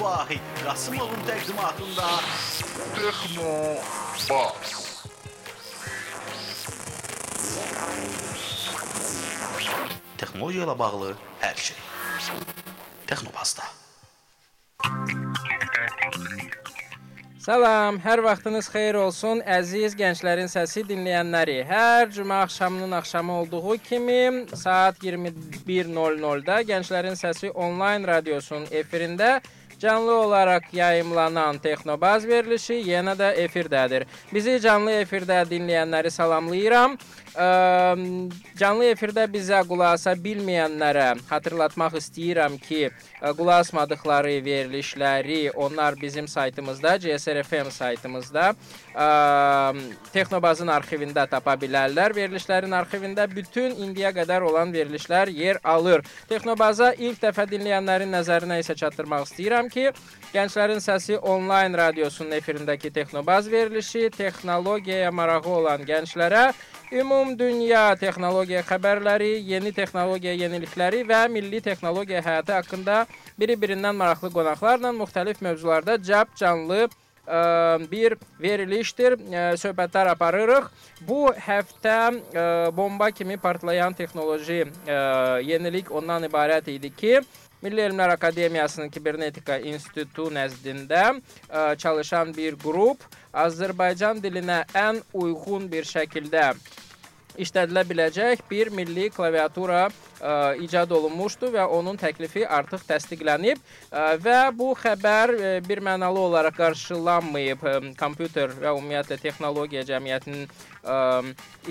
Vahid Qasımovun təqdimatında Texno Bas. texnologiya ilə bağlı hər şey. Texnobazda. Salam, hər vaxtınız xeyir olsun, əziz gənclərin səsi dinləyənləri. Hər cümə axşamının axşamı olduğu kimi saat 21:00-da Gənclərin Səsi onlayn radiosunun efirində canlı olaraq yayımlanan Texnobaz verilişi yenə də efirdədir. Bizi canlı efirdə dinləyənləri salamlayıram. Canlı efirdə bizə qulaq asa bilməyənlərə xatırlatmaq istəyirəm ki, qulaq asmadıkları verilişləri onlar bizim saytımızda, CSRFM saytımızda Texnobazın arxivində tapa bilərlər. Verilişlərin arxivində bütün indiyə qədər olan verilişlər yer alır. Texnobaza ilk dəfə dinləyənlərin nəzərinə isə çatdırmaq istəyirəm ki, Gənclərin Səsi onlayn radiosunun efirindəki Texnobaz verilişi texnologiyaya marağı olan gənclərə ümum dünya texnologiya xəbərləri, yeni texnologiya yenilikləri və milli texnologiya həyatı haqqında biri-birindən maraqlı qonaqlarla müxtəlif mövzularda cəb canlı ə, bir verilişdir. Ə, söhbətlər aparırıq. Bu həftə ə, bomba kimi partlayan texnoloji ə, yenilik ondan ibarət idi ki, Milli Elmlər Akademiyasının Kibernetika İnstitutu nəzdində ə, çalışan bir qrup Azərbaycan dilinə ən uyğun bir şəkildə işlədilə biləcək bir milli klaviatura ə, icad olunmuşdu və onun təklifi artıq təsdiqlənib ə, və bu xəbər ə, bir mənalı olaraq qarşılanmayıb. Ə, kompüter və ümumiyyətlə texnologiya cəmiyyətinin ə,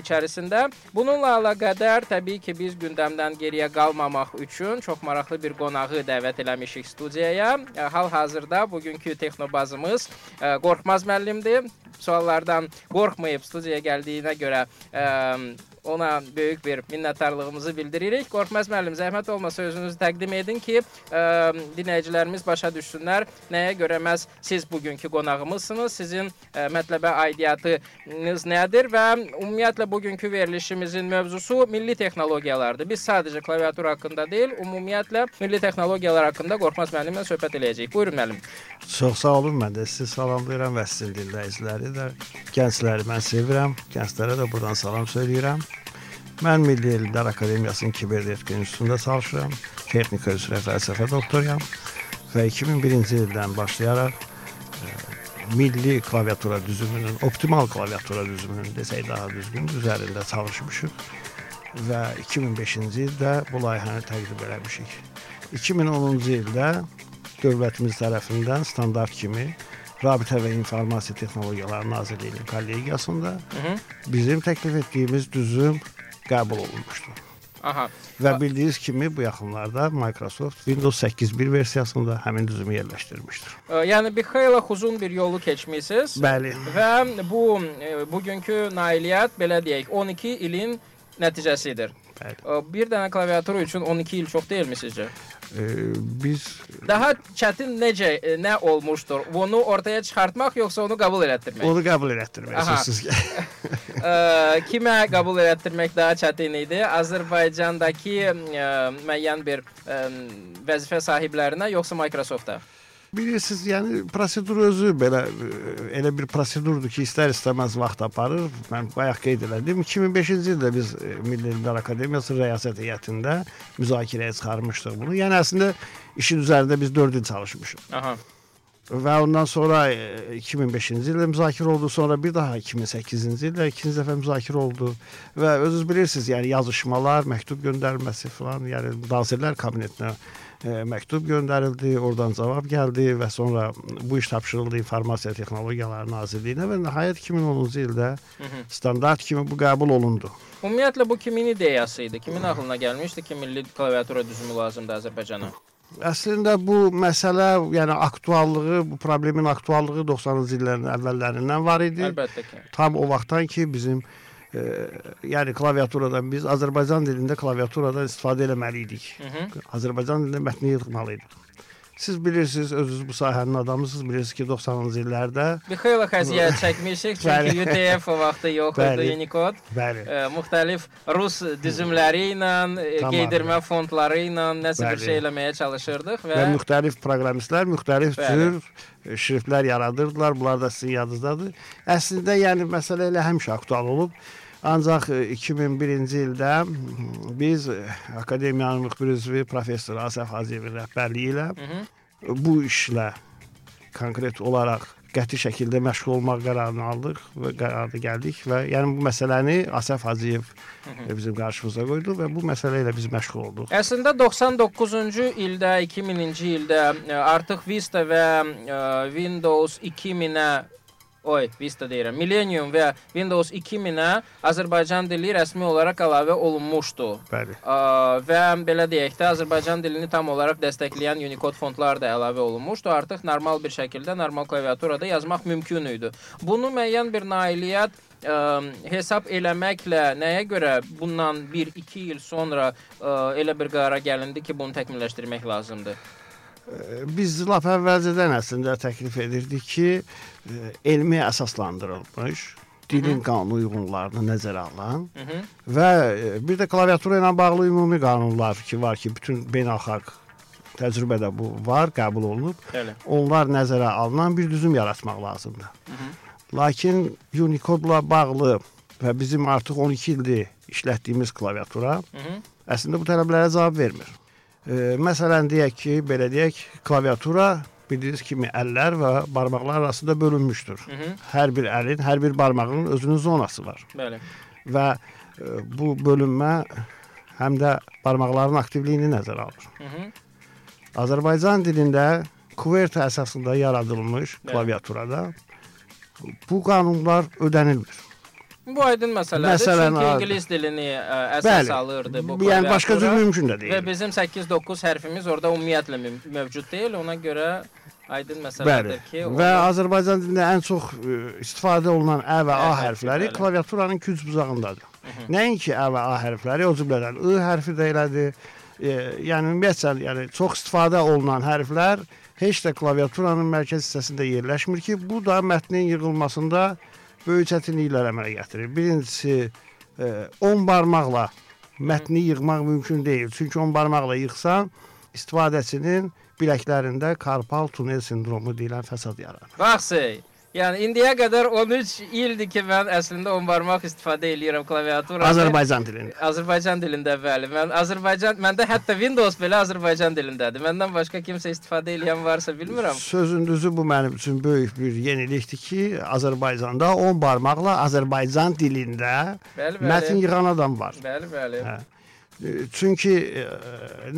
içərisində. Bununla əlaqədar təbii ki, biz gündəmdən geriyə qalmamaq üçün çox maraqlı bir qonağı dəvət eləmişik studiyaya. Hal-hazırda bugünkü texnobazımız ə, Qorxmaz müəllimdir suallardan qorxmayıb studiyaya gəldiyinə görə ə, ona böyük bir minnətdarlığımızı bildiririk. Qorxmaz müəllim, zəhmət olmasa özünüzü təqdim edin ki, ə, dinləyicilərimiz başa düşsünlər nəyə görə məhz siz bugünkü qonağımızsınız, sizin ə, mətləbə aidiyyatınız nədir və ümumiyyətlə bugünkü verilişimizin mövzusu milli texnologiyalardır. Biz sadəcə klaviatura haqqında deyil, ümumiyyətlə milli texnologiyalar haqqında Qorxmaz müəllimlə söhbət eləyəcəyik. Buyurun müəllim. Çox sağ olun. Mən də sizi salamlayıram və sizin dinləyiciləri də, gəncləri mən sevirəm. Gənclərə də buradan salam söyləyirəm. Mən Milli Elmlər Akademiyasının Kibernetika İnstitutunda çalışıram. Texnika üzrə fəlsəfə doktoruyam və 2001-ci ildən başlayaraq e, milli klaviatura düzümünün, optimal klaviatura düzümünün desək daha düzgün üzərində çalışmışıq və 2005-ci ildə bu layihəni təqdim eləmişik. 2010-cu ildə dövlətimiz tərəfindən standart kimi Rabitə və İnformasiya Texnologiyaları Nazirliyinin kollegiyasında Hı -hı. bizim təklif etdiyimiz düzüm qəbul olunmuşdu. Aha. Və bildiyiniz kimi bu yaxınlarda Microsoft Windows 8.1 versiyasında həmin düzümü yerləşdirmişdir. Yəni bir xeyli uzun bir yolu keçmisiniz. Bəli. Və bu e, bugünkü nailiyyət belə deyək 12 ilin nəticəsidir. Bəli. Ə, Bir dənə klaviatura üçün 12 il çox deyilmi sizcə? Ee, biz Daha çətin necə e, nə olmuşdur? Bunu ortaya çıxartmaq yoxsa onu qəbul elətdirmək? onu qəbul Aha. elətdirməyəsiniz ki. Ə, kimə qəbul elətdirmək daha çətin idi? Azərbaycandakı ə, müəyyən bir ə, vəzifə sahiblərinə yoxsa Microsoft-a? Bilirsiniz, yəni prosedur özü belə e, elə bir prosedurdur ki, istər-istəməz vaxt aparır. Mən bayaq qeyd elədim. 2005-ci ildə biz e, Milli Elmlər Akademiyası rəyasət heyətində müzakirəyə çıxarmışdıq bunu. Yəni əslində işin üzərində biz 4 il çalışmışıq. Aha. Və ondan sonra e, 2005-ci ildə müzakirə oldu, sonra bir daha 2008-ci ildə ikinci dəfə müzakirə oldu və özünüz bilirsiniz, yəni yazışmalar, məktub göndərilməsi falan, yəni Nazirlər Kabinetinə e, məktub göndərildi, oradan cavab gəldi və sonra bu iş tapşırıldı İnformasiya Texnologiyaları Nazirliyinə və nəhayət 2010-cu ildə standart kimi bu qəbul olundu. Ümumiyyətlə bu kimin ideyası idi? Kimin ağlına gəlmişdi ki, milli klaviatura düzümü lazımdır Azərbaycana? Əslində bu məsələ, yəni aktuallığı, bu problemin aktuallığı 90-cı illərin əvvəllərindən var idi. Əlbəttə ki. Tam o vaxtdan ki bizim e, yəni klaviaturadan biz Azərbaycan dilində klaviaturadan istifadə etməli idik. Hı -hı. Azərbaycan dilində mətni yığmalı idik. Siz bilirsiniz, özünüz bu sahənin adamısınız, bilirsiniz ki 90-cı illərdə Bir xeyli xəziyyət çəkmişik çünki. UTF o vaxtı yox idi. Unicode. bəli, Ə, müxtəlif rus düzümləri ilə, ə, Tamam. qeydirmə fontları ilə nəsə bir şey eləməyə çalışırdıq və, və müxtəlif proqramistlər müxtəlif Bəli. cür e, şriftlər yaradırdılar. Bunlar da sizin yadınızdadır. Əslində yəni məsələ elə həmişə aktual olub. Ancaq e, 2001-ci ildə m, biz e, akademiyanın müxbir üzvü professor Asəf Hacıyevin rəhbərliyi ilə bu işlə konkret olaraq qəti şəkildə məşğul olmaq qərarını aldıq və qərarına gəldik və yəni bu məsələni Asəf Hacıyev e, bizim qarşımıza qoydu və bu məsələ ilə biz məşğul olduq. Əslində 99-cu ildə, 2000-ci ildə artıq Vista və Windows 2000-ə Oy, Vista deyirəm. Millennium və Windows 2000-ə Azərbaycan dili rəsmi olaraq əlavə olunmuşdu. Bəli. Və belə deyək də Azərbaycan dilini tam olaraq dəstəkləyən Unicode fontlar da əlavə olunmuşdu. Artıq normal bir şəkildə normal klaviaturada yazmaq mümkün idi. Bunu müəyyən bir nailiyyət ə, hesab eləməklə nəyə görə bundan 1-2 il sonra ə, elə bir qərara gəlindi ki, bunu təkmilləşdirmək lazımdır? Biz lap əvvəlcədən əslində təklif edirdik ki, elmi əsaslandırılmış dilin qanun uyğunlarını nəzərə alan Hı -hı. və e, bir də klaviatura ilə bağlı ümumi qanunlar ki var ki, bütün beynəlxalq təcrübədə bu var, qəbul olunub. Bəli. Onlar nəzərə alınan bir düzüm yaratmaq lazımdır. Lakin Unicode-la bağlı və bizim artıq 12 ildir işlətdiyimiz klaviatura Hı -hı. əslində bu tələblərə cavab vermir. E, məsələn deyək ki, belə deyək, klaviatura bildiyiniz kimi əllər və barmaqlar arasında bölünmüşdür. Hı -hı. Hər bir əlin, hər bir barmağın özünün zonası var Bəli. və e, bu bölünmə həm də barmaqların aktivliyini nəzərə alır. Hı -hı. Azərbaycan dilində QWERTY əsasında yaradılmış Bəli. klaviaturada bu qanunlar ödənilmir. Bu aydın məsələdir. Məsələn, Çünki ingilis dilini ə, əsas Bəli. alırdı bu Yəni başqa cür klaviatura. mümkün də deyil. Və bizim 8-9 hərfimiz orada ümumiyyətlə mövcud deyil. Ona görə aydın Bəli. məsələdir ki, Və orada- Azərbaycan dilində ən çox e, istifadə olunan ə və A Ə hərfi, hərfləri bəli. klaviaturanın küc bucağındadır. Nəinki ə və A hərfləri, o cümlədən I hərfi də elədir. E, yəni ümumiyyətlə, yəni çox istifadə olunan hərflər heç də klaviaturanın mərkəz hissəsində yerləşmir ki, bu da mətnin yığılmasında böyük çətinliklər əmələ gətirir. Birincisi, e, 10 barmaqla mətni yığmaq mümkün deyil. Çünki 10 barmaqla yığsan, istifadəçinin biləklərində karpal tunel sindromu deyilən fəsad yaranır. Baxsey. Yəni indiyə qədər 13 ildir ki, mən əslində 10 barmaq istifadə eləyirəm klaviaturada. Azərbaycan dilində. Azərbaycan dilində bəli. Mən Azərbaycan məndə hətta Windows belə Azərbaycan dilindədir. Məndən başqa kimsə istifadə edən varsa bilmirəm. Sözün düzü bu mənim üçün böyük bir yenilikdir ki, Azərbaycanda 10 barmaqla Azərbaycan dilində Bəli, bəli. mətn yığan adam var. Bəli, bəli. Hə. E, Çünki e,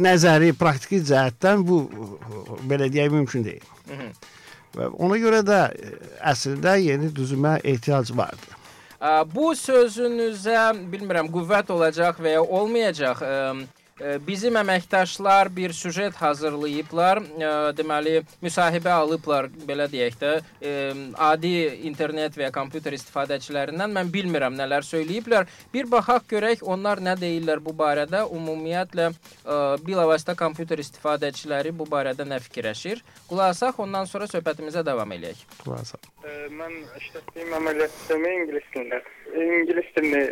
nəzəri, praktiki cəhətdən bu e, belə deyək mümkün deyil. Hı -hı. Ona görə də e, əslində yeni düzümə ehtiyac vardır. Ə, Bu sözünüzə bilmirəm qüvvət olacaq və ya olmayacaq. Bizim əməkdaşlar bir süjet hazırlayıblar. Deməli, müsahibə alıblar, belə deyək də, adi internet və ya kompüter istifadəçilərindən. Mən bilmirəm nələr söyləyiblər. Bir baxaq görək onlar nə deyirlər bu barədə. Ümumiyyətlə bilavasitə kompüter istifadəçiləri bu barədə nə fikirləşir? Qulaq asaq, ondan sonra söhbətimizə davam eləyək. Xülasə. Ee, Mən işlətdiyim əməliyyat sistemi ingilis dilində. İngilis dilini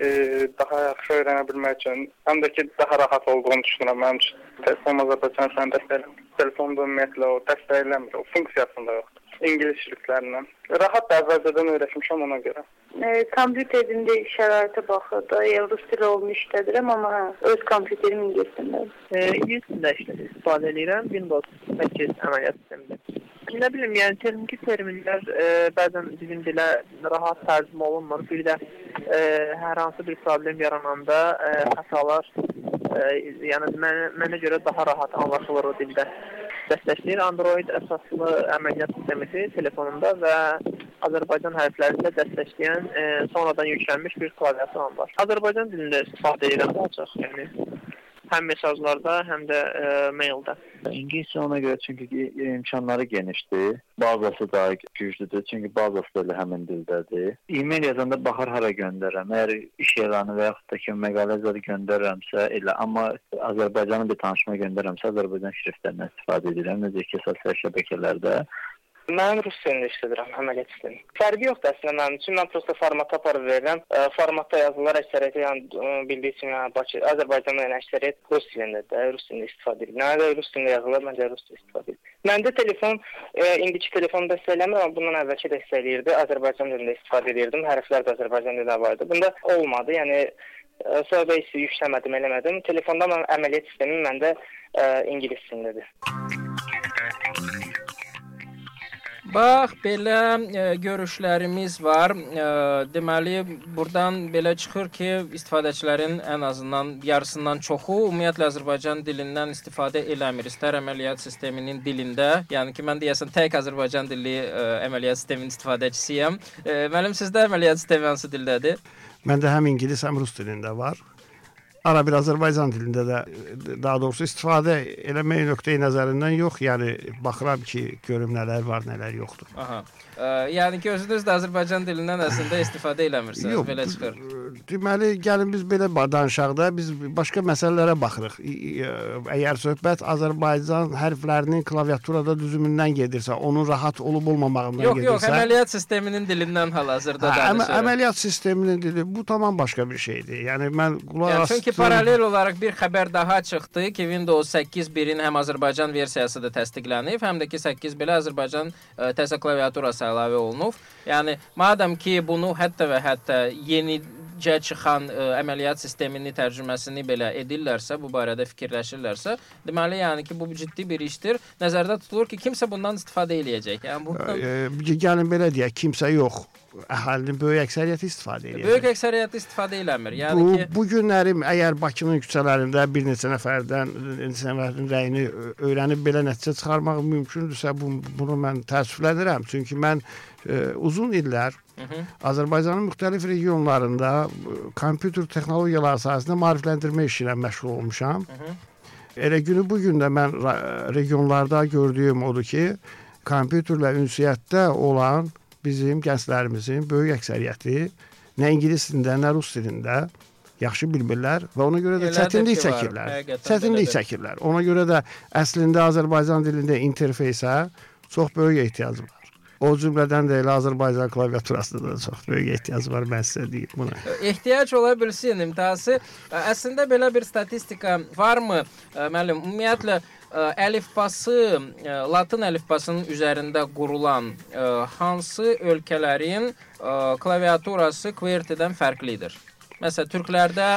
daha yaxşı öyrənə bilmək üçün, həm də ki daha rahat olduğunu düşünürəm. Mənim üçün telefon Azərbaycan dilini dəstəkləyir. Telefonda ümumiyyətlə o dəstəkləmir, o funksiyasında yoxdur. İngilis şriftlərindən. Rahat da əvvəlcədən öyrəşmişəm ona görə. E, kompüterimdə şəraitə baxırdı. Rus dili olunu işlədirəm, amma hə, öz kompüterim ingilis dilindədir. E, İngilis dilində işlə- istifadə edirəm Windows 8 əməliyyat sistemində. Nə bilim, yəni texniki terminlər e, bəzən bizim dilə rahat tərcümə olunmur. Bir də e, hər hansı bir problem yarananda e, xətalar e, yəni mənə, mənə görə daha rahat anlaşılır o dildə. Dəstəkləyir Android əsaslı əməliyyat sistemi telefonumda və Azərbaycan hərfləri ilə dəstəkləyən e, sonradan yüklənmiş bir klaviaturam var. Azərbaycan dilində istifadə edirəm daha çox, yəni həm mesajlarda, həm də ə, maildə. İngiliscə ona görə çünki imkanları genişdir. Bazası daha güclüdür, çünki bazası da elə həmin dildədir. E-mail yazanda baxar hara göndərirəm. Əgər iş elanı və yaxud da ki, məqalə zədə göndərirəmsə elə, amma Azərbaycanın bir tanışıma göndərirəmsə Azərbaycan şriftlərindən istifadə edirəm, necə ki, sosial şəbəkələrdə. Mən rus dilində işlədirəm, əməliyyat sistemi. Fərqi yoxdur əslində mənim üçün. Mən prosta format aparıb verirəm. Ə, Formatda yazılar əksəriyyəti yəni ə, bildiyi üçün yəni Bakı, Azərbaycanda yəni əksəriyyət rus dilindədir, rus dilində istifadə edir. Nə də rus dilində yazılar, məncə rus dilində istifadə edir. Məndə telefon ə, indiki telefon dəstək eləmir, amma bundan əvvəlki dəstək eləyirdi. Azərbaycan dilində istifadə edirdim. Hərflər də Azərbaycan dilində var idi. Bunda olmadı. Yəni ə, sonra isə yükləmədim, eləmədim. Telefonda mən əməliyyat sistemi məndə ə, ingilis dilindədir. Bax, belə e, görüşlərimiz var. E, deməli, burdan belə çıxır ki, istifadəçilərin ən azından yarısından çoxu ümumiyyətlə Azərbaycan dilindən istifadə eləmir. İstər əməliyyat sisteminin dilində, yəni ki, mən deyəsən tək Azərbaycan dilli e, əməliyyat sisteminin istifadəçisiyəm. E, müəllim, sizdə əməliyyat sistemi hansı dildədir? Məndə həm ingilis, həm rus dilində var. Ara bir Azərbaycan dilində də daha doğrusu istifadə eləmək nöqteyi nəzərindən yox, yəni baxıram ki, görüm nələr var, nələr yoxdur. Aha. Ə, yəni ki, özünüz də Azərbaycan dilindən əslində istifadə eləmirsiniz, Yox, belə çıxır. Deməli, gəlin biz belə danışaq da, biz başqa məsələlərə baxırıq. Əgər söhbət Azərbaycan hərflərinin klaviaturada düzümündən gedirsə, onun rahat olub olmamağından Yox, yox, gedirsə, əməliyyat sisteminin dilindən hal-hazırda Hə, danışırıq. əməliyyat sisteminin dili bu tamam başqa bir şeydir. Yəni mən qulaq Yəni, çünki paralel olaraq bir xəbər daha çıxdı ki, Windows 8 1-in həm Azərbaycan versiyası da təsdiqlənib, həm də ki 8 belə Azərbaycan ə, təzə klaviaturası əlavə olunub. Yəni madam ki bunu hətta və hətta yenicə çıxan ə, əməliyyat sistemini tərcüməsini belə edirlərsə, bu barədə fikirləşirlərsə, deməli yəni ki bu ciddi bir işdir. Nəzərdə tutulur ki, kimsə bundan istifadə eləyəcək. Yəni bundan E, gəlin belə deyək, kimsə yox. Əhalinin böyük əksəriyyəti istifadə edir. böyük əksəriyyəti istifadə eləmir. Yəni bu, ki bu günləri əgər Bakının küçələrində bir neçə nəfərdən neçə nəfərin rəyini öyrənib belə nəticə çıxarmaq mümkündürsə, bu, bunu mən təəssüflənirəm. Çünki mən e, uzun illər Azərbaycanın müxtəlif regionlarında e, kompüter texnologiyaları sahəsində maarifləndirmə işi ilə məşğul olmuşam. Elə günü bu gün də mən regionlarda gördüyüm odur ki, kompüterlə ünsiyyətdə olan bizim gənclərimizin böyük əksəriyyəti nə ingilis dilində, nə rus dilində yaxşı bilmirlər və ona görə də Elədir çətinlik çəkirlər. Çətinlik çəkirlər. Ona görə də əslində Azərbaycan dilində interfeysə çox böyük ehtiyac var. O cümlədən də elə Azərbaycan klaviaturasında da çox böyük ehtiyac var, mən sizə deyim bunu. ehtiyac ola bilsin imtahası. Əslində belə bir statistika varmı? Müəllim, ümumiyyətlə əlifbası, latın əlifbasının üzərində qurulan hansı ölkələrin klaviaturası QWERTY-dən fərqlidir? Məsələn, türklərdə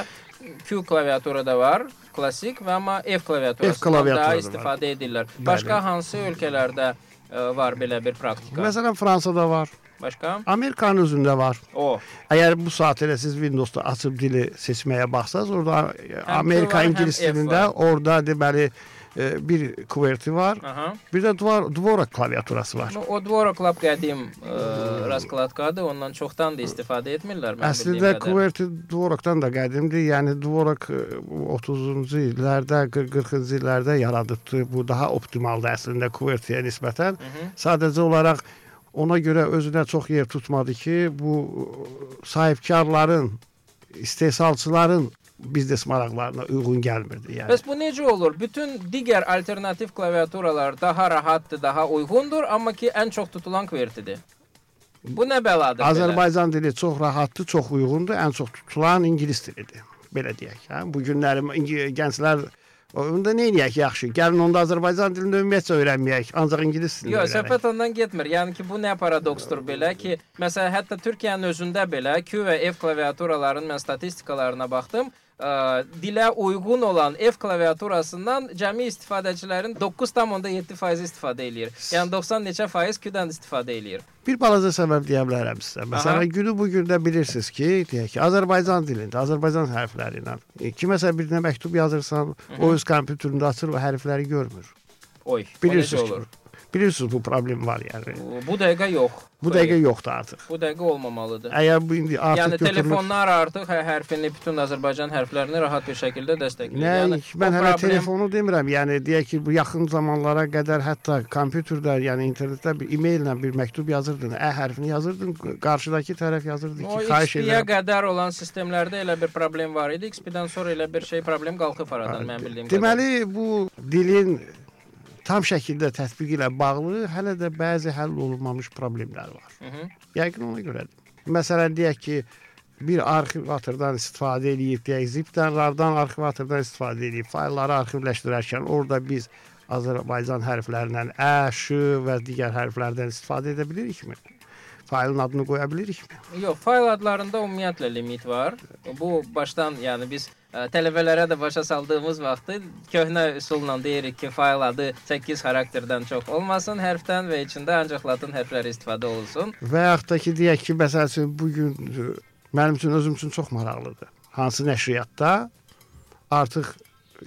Q klaviaturada var, klassik və amma F klaviaturasından var. istifadə edirlər. Bəli. Başqa hansı ölkələrdə ə, var belə bir praktika? Məsələn, Fransada var, Başqa? Amerikanın özündə var. O. Əgər bu saat elə siz Windows-da açıb dili seçməyə baxsaz, orada Amerika var, həm ingilis F dilində, var. orada deməli e, bir QWERTY var. Aha. Bir də Dvor Dvorak klaviaturası var. Ну, o Dvorak Lab qədim ə, raskladkadır. Ondan çoxdan da istifadə etmirlər. Əslində. QWERTY Dvorakdan da qədimdir. Yəni Dvorak e, bu 30-cu illərdə, 40-40-cı illərdə yaradıldı. Bu daha optimaldır əslində QWERTY-yə nisbətən. Sadəcə olaraq ona görə özünə çox yer tutmadı ki, bu e, sahibkarların, istehsalçıların biznes maraqlarına uyğun gəlmirdi. Yəni. Bəs bu necə olur? Bütün digər alternativ klaviaturalar daha rahatdır, daha uyğundur, amma ki ən çox tutulan QWERTY-dir. Bu nə bəladır? belə? Azərbaycan dili çox rahatdır, çox uyğundur. Ən çox tutulan ingilis dilidir. Belə deyək, hə. Bu günlərim gənclər onda nə edək yaxşı? Gəlin onda Azərbaycan dilini ümumiyyətcə öyrənməyək, ancaq ingilis dilini Yox, söhbət ondan getmir. Yəni ki, bu nə paradoksdur belə ki, məsələn, hətta Türkiyənin özündə belə Q və F klaviaturaların mən statistikalarına baxdım. Ə, dilə uyğun olan F klaviaturasından cəmi istifadəçilərin 9,7% istifadə eləyir. Yəni 90 neçə faiz Q-dən istifadə eləyir. Bir balaca səbəb deyə bilərəm sizə. Məsələn, günü bu gün də bilirsiniz ki, deyək ki, Azərbaycan dilində, Azərbaycan hərfləri ilə e, kiməsə birinə məktub yazırsan, o öz kompüterində açır və hərfləri görmür. Oy, Bilirsiniz ki, olur? Bilirsiniz bu problem var yəni. Bu dəqiqə yox. Bu dəqiqə yoxdur artıq. Bu dəqiqə olmamalıdır. Əgər bu indi artıq Yəni götürülür. telefonlar artıq hə- hərfini, bütün Azərbaycan hərflərini rahat bir şəkildə dəstəkləyir. Nə, yəni mən o hələ problem- telefonu demirəm. Yəni deyək ki, bu yaxın zamanlara qədər hətta kompüterdə, yəni internetdə bir e-maillə bir məktub yazırdın, ə hərfini yazırdın, qarşıdakı tərəf yazırdı O ki, xahiş XP-yə edirəm. qədər olan sistemlərdə elə bir problem var idi. XP-dən sonra elə bir şey problem qalxıb aradan mən bildiyim qədər. Deməli bu dilin tam şəkildə tətbiqi ilə bağlı hələ də bəzi həll olunmamış problemlər var. Hı -hı. Yəqin ona görədir. Məsələn deyək ki, bir arxivatordan istifadə eləyib, deyək zip-dən, RAR-dan arxivatordan istifadə eləyib, faylları arxivləşdirərkən orada biz Azərbaycan hərflərindən ə, ş və digər hərflərdən istifadə edə bilirikmi? Faylın adını qoya bilirikmi? Yox, fayl adlarında ümumiyyətlə limit var. Bu başdan, yəni biz tələbələrə də başa saldığımız vaxtı köhnə üsulla deyirik ki, fayl adı 8 xarakterdən çox olmasın hərfdən və içində ancaq latın hərfləri istifadə olunsun. Və yaxud da ki, deyək ki, məsəl üçün bu gün e, mənim üçün özüm üçün çox maraqlıdır. Hansı nəşriyyatda artıq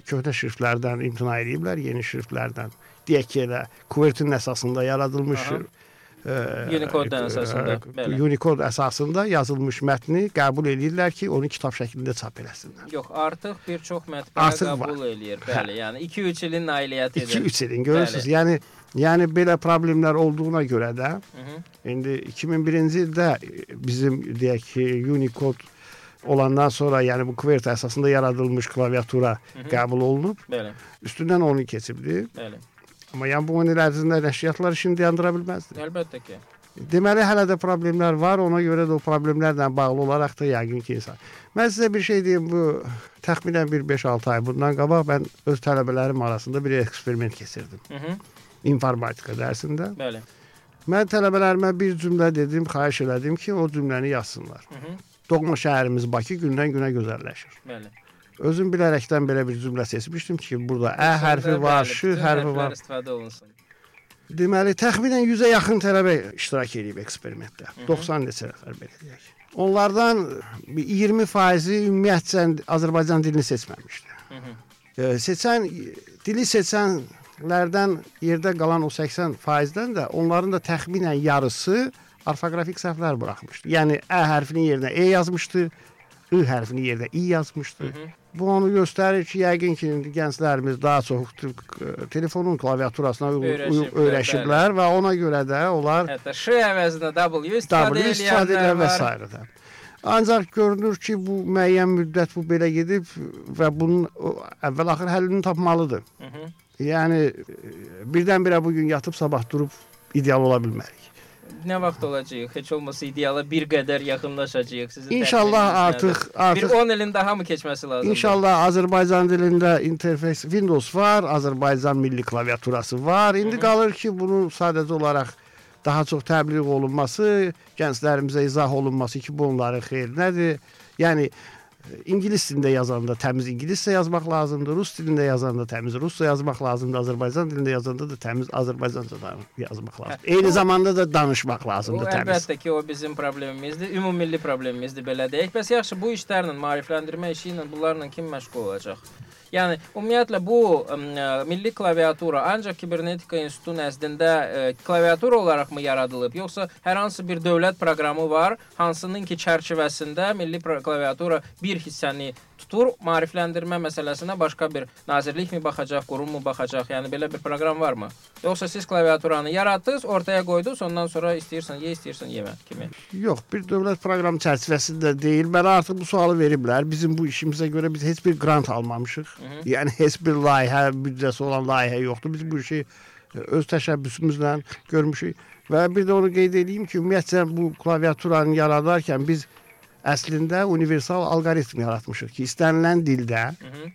köhnə şriftlərdən imtina ediblər, yeni şriftlərdən. Deyək ki, elə kuvertin əsasında yaradılmış Aha. E, Unicode-dən əsasında, e, bəli. Unicode əsasında yazılmış mətni qəbul edirlər ki, onu kitab şəklində çap eləsinlər. Yox, artıq bir çox mətbəə Artıq qəbul var. eləyir. Bəli, yəni 2-3 ilin nailiyyətidir. 2-3 ilin görürsüz. Yəni yəni belə problemlər olduğuna görə də Hı -hı. İndi 2001-ci ildə bizim deyək ki, Unicode olandan sonra, yəni bu QWERTY əsasında yaradılmış klaviatura hı. qəbul olunub. Bəli, Üstündən onu keçibdi. bəli. Amma yəni bu 10 il ərzində nəşriyyatlar işini dayandıra bilməzdi. Əlbəttə ki. Deməli hələ də problemlər var. Ona görə də o problemlərlə bağlı olaraq da yəqin ki insan. Mən sizə bir şey deyim, bu təxminən bir 5-6 ay bundan qabaq mən öz tələbələrim arasında bir eksperiment keçirdim. -hı. İnformatika dərsində. Bəli. Mən tələbələrimə bir cümlə dedim, xahiş elədim ki, o cümləni yazsınlar. -hı. Doğma şəhərimiz Bakı gündən-günə gözəlləşir. Bəli. Özüm bilərəkdən belə bir cümlə seçmişdim ki, burada ə hərfi var, bəli, ş bütün hərfi var. istifadə olunsun. Deməli, təxminən 100-ə yaxın tələbə iştirak edib eksperimentdə. 90 neçə nəfər belə deyək. Onlardan bir 20%-i ümumiyyətcə Azərbaycan dilini seçməmişdi. Hı -hı. E, seçən dili seçənlərdən yerdə qalan o 80%-dən də onların da təxminən yarısı orfoqrafik səhvlər buraxmışdı. Yəni ə hərfinin yerinə e yazmışdı, ı hərfinin yerinə i yazmışdı. Hı -hı. Bu onu göstərir ki, yəqin ki, indi gənclərimiz daha çox t- telefonun klaviaturasına uyğun- Öyrəşiblər, və ona görə də onlar Hətta ş əvəzinə W istifadə W istifadə edənlər edir və s. də. Ancaq görünür ki, bu müəyyən müddət bu belə gedib və bunun o, əvvəl axır həllini tapmalıdır. Hı -hı. Yəni e, birdən-birə bu gün yatıb sabah durub ideal ola bilmərik. Nə vaxt olacağıq? Heç olmasa ideala bir qədər yaxınlaşacağıq sizin. İnşallah artıq artıq bir 10 ilin daha mı keçməsi lazımdır? İnşallah Azərbaycan dilində interfeys Windows var, Azərbaycan milli klaviaturası var. İndi qalır ki, bunu sadəcə olaraq daha çox təbliğ olunması, gənclərimizə izah olunması ki, bu onların xeyrinədir. Yəni ingilis dilində yazanda təmiz ingiliscə yazmaq lazımdır, rus dilində yazanda təmiz rusca yazmaq lazımdır, Azərbaycan dilində yazanda da təmiz Azərbaycanca yazmaq lazımdır. Eyni zamanda da danışmaq O lazımdır təmiz. əlbəttə ki, o bizim problemimizdir, ümumilli problemimizdir belə deyək. Bəs yaxşı bu işlərlə, maarifləndirmə işi ilə bunlarla kim məşğul olacaq? Yəni ümumiyyətlə bu ə, milli klaviatura ancaq kibernetika institutu nəzdində ə, klaviatura olaraqmı yaradılıb, yoxsa hər hansı bir dövlət proqramı var, hansının ki çərçivəsində milli klaviatura bir hissəni tutur, maarifləndirmə məsələsinə başqa bir nazirlik mi baxacaq, qurum mu baxacaq? Yəni belə bir proqram varmı? Yoxsa siz klaviaturanı yaratdınız, ortaya qoydunuz, ondan sonra istəyirsən ye, istəyirsən yemə kimi. Yox, bir dövlət proqramı çərçivəsində deyil. Mənə artıq bu sualı veriblər. Bizim bu işimizə görə biz heç bir qrant almamışıq. hı. Yəni heç bir layihə, büdcəsi olan layihə yoxdur. Biz bu işi e, öz təşəbbüsümüzlə görmüşük və bir də onu qeyd edeyim ki, ümumiyyətlə bu klaviaturanı yaradarkən biz əslində universal alqoritm yaratmışıq ki, istənilən dildə Hı -hı.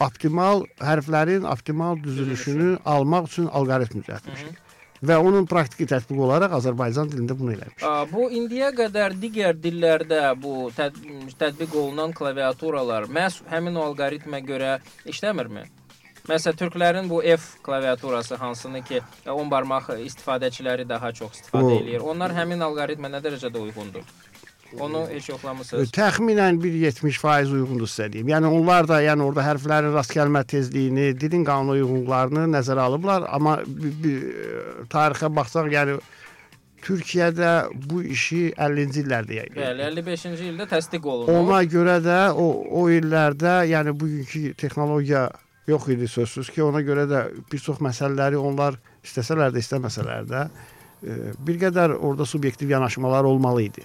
optimal hərflərin optimal düzülüşünü almaq üçün alqoritm düzəltmişik. Və onun praktiki tətbiqi olaraq Azərbaycan dilində bunu eləmişik. Aa, Bu indiyə qədər digər dillərdə bu təd tətbiq olunan klaviaturalar məhz həmin o alqoritmə görə işləmirmi? Məsələn, türklərin bu F klaviaturası hansını ki 10 barmaq istifadəçiləri daha çox istifadə O- eləyir. Onlar həmin alqoritmə nə dərəcədə uyğundur? Onu heç yoxlamısınız? Təxminən bir 70% uyğundur sizə deyim. Yəni onlar da yəni orada hərflərin rast gəlmə tezliyini, dilin qanuna uyğunluqlarını nəzərə alıblar, amma bir tarixə baxsaq, yəni Türkiyədə bu işi 50-ci illərdə yəni. Bəli, 55-ci ildə təsdiq olunub. Ona görə də o o illərdə, yəni bugünkü texnologiya yox idi sözsüz ki, ona görə də bir çox məsələləri onlar istəsələr də, istəməsələr də e, bir qədər orada subyektiv yanaşmalar olmalı idi.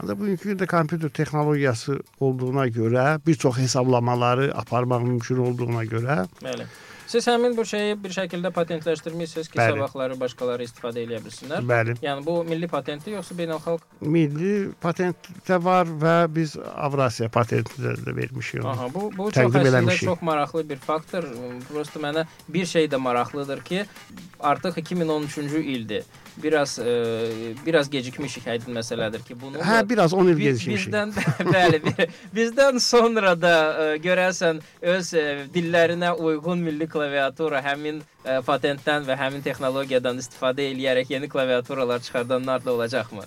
Ancaq bugünkü gündə kompüter texnologiyası olduğuna görə, bir çox hesablamaları aparmaq mümkün olduğuna görə Bəli. Siz həmin bu şeyi bir şəkildə patentləşdirmisiniz ki, Bəli. sabahları başqaları istifadə edə bilsinlər. bəli, Yəni bu milli patentdir yoxsa beynəlxalq? milli patentdə var və biz Avrasiya patentində də vermişik. Aha, bu bu çox Təqdim əslində eləmişik. çox maraqlı bir faktor. Prosta mənə bir şey də maraqlıdır ki, artıq 2013-cü ildir. Biraz e, biraz gecikmişik aydın məsələdir ki, bunu Hə, biraz 10 il gecikmişik. bizdən bəli, bizdən sonra da ə, görəsən öz ə, dillərinə uyğun milli klaviatura həmin ə, patentdən və həmin texnologiyadan istifadə eləyərək yeni klaviaturalar çıxardanlar da olacaqmı?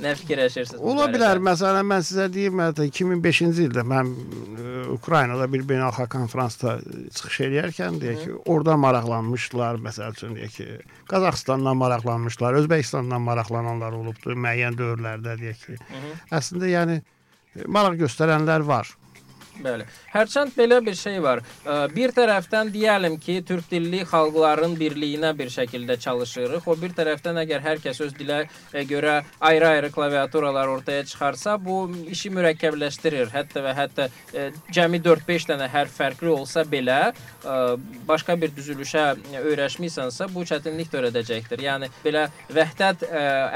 Nə fikirləşirsiniz? Ola bilər. Məsələn, mən sizə deyim, hətta 2005-ci ildə mən e, Ukraynada bir beynəlxalq konfransda e, çıxış eləyərkən deyək ki, orada maraqlanmışdılar, məsəl üçün deyək ki, Qazaxıstandan maraqlanmışlar, Özbəkistandan maraqlananlar olubdu müəyyən dövrlərdə deyək ki. Əslində yəni e, maraq göstərənlər var. Bəli. Hərçənd belə bir şey var. Bir tərəfdən deyəlim ki, türk dilli xalqların birliyinə bir şəkildə çalışırıq. O bir tərəfdən əgər hər kəs öz dilə ə, görə ayrı-ayrı klaviaturalar ortaya çıxarsa, bu işi mürəkkəbləşdirir. Hətta və hətta ə, cəmi 4-5 dənə hərf fərqli olsa belə, ə, başqa bir düzülüşə öyrəşmisənsə, bu çətinlik törədəcəkdir. Yəni belə vəhdət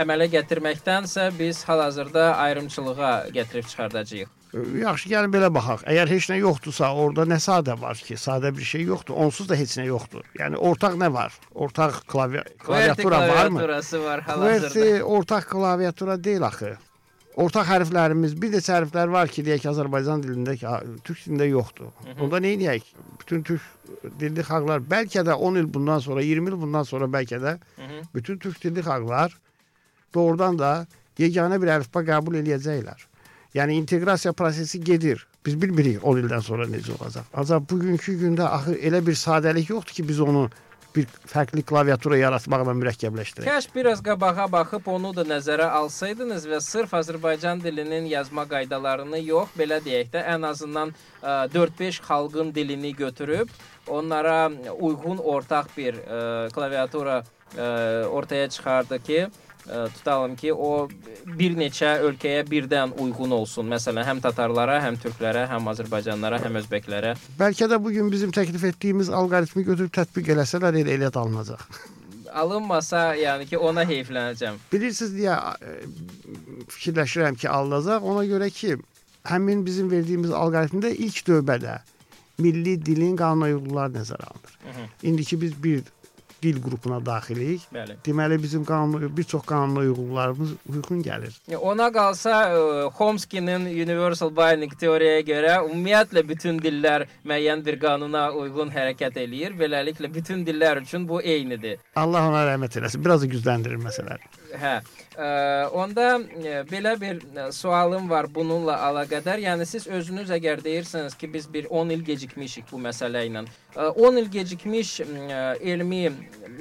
əmələ gətirməkdənsə biz hal-hazırda ayrımçılığa gətirib çıxardacağıq. E, Yaxşı, gəlin belə baxaq. Əgər heç nə yoxdursa, orada nə sadə var ki, sadə bir şey yoxdur. Onsuz da heç nə yoxdur. Yəni ortaq nə var? Ortaq klavia klaviatura varmı? klaviaturası var hal-hazırda. QWERTY ortaq klaviatura deyil axı. Ortaq hərflərimiz, bir neçə hərflər var ki, deyək Azərbaycan dilində ki, türk dilində yoxdur. Onda nə edək? Bütün türk dilli xalqlar bəlkə də 10 il bundan sonra, 20 il bundan sonra bəlkə də bütün türk dilli xalqlar doğrudan da yeganə bir əlifba qəbul eləyəcəklər. Yəni inteqrasiya prosesi gedir. Biz bilmirik 10 ildən sonra necə olacaq. Ancaq bugünkü gündə axı elə bir sadəlik yoxdur ki, biz onu bir fərqli klaviatura yaratmaqla mürəkkəbləşdirək. Kaş biraz qabağa baxıb onu da nəzərə alsaydınız və sırf Azərbaycan dilinin yazma qaydalarını yox, belə deyək də, ən azından ə, 4-5 xalqın dilini götürüb onlara uyğun ortaq bir ə, klaviatura ə, ortaya çıxardı ki, tutalım ki, o bir neçə ölkəyə birdən uyğun olsun. Məsələn, həm tatarlara, həm türklərə, həm azərbaycanlılara, həm özbəklərə. Bəlkə də bu gün bizim təklif etdiyimiz alqoritmi götürüb tətbiq eləsələr elə elə alınacaq. Alınmasa, yəni ki, ona heyflənəcəm. Bilirsiniz deyə fikirləşirəm ki, alınacaq. Ona görə ki, həmin bizim verdiyimiz alqoritmdə ilk növbədə milli dilin qanuna uyğunluqları nəzərə alınır. hı. İndiki biz bir dil qrupuna daxilik. Bəli. Deməli bizim qanun bir çox qanuna uyğunluqlarımız uyğun gəlir. Ona qalsa Chomsky-nin Universal Binding teoriyaya görə ümumiyyətlə bütün dillər müəyyən bir qanuna uyğun hərəkət eləyir. Beləliklə bütün dillər üçün bu eynidir. Allah ona rəhmət eləsin. Biraz da gücləndirir məsələni. Hə. Ə, onda ə, belə bir ə, sualım var bununla əlaqədar. Yəni siz özünüz əgər deyirsiniz ki, biz bir 10 il gecikmişik bu məsələ ilə. Ə, 10 il gecikmiş ə, elmi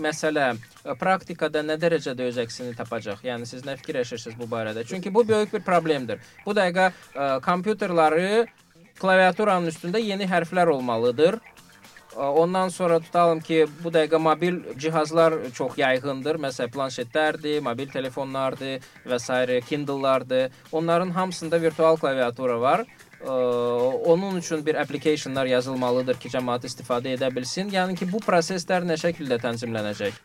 məsələ ə, praktikada nə dərəcədə öz əksini tapacaq? Yəni siz nə fikirləşirsiniz bu barədə? Çünki bu böyük bir problemdir. Bu dəqiqə ə, kompüterləri klaviaturanın üstündə yeni hərflər olmalıdır. Ondan sonra tutalım ki, bu dəqiqə mobil cihazlar çox yayğındır. Məsələn, planşetlərdir, mobil telefonlardır və s. Kindle-lardır. Onların hamısında virtual klaviatura var. Ə, Onun üçün bir applicationlar yazılmalıdır ki, cəmaət istifadə edə bilsin. Yəni ki, bu proseslər nə şəkildə tənzimlənəcək?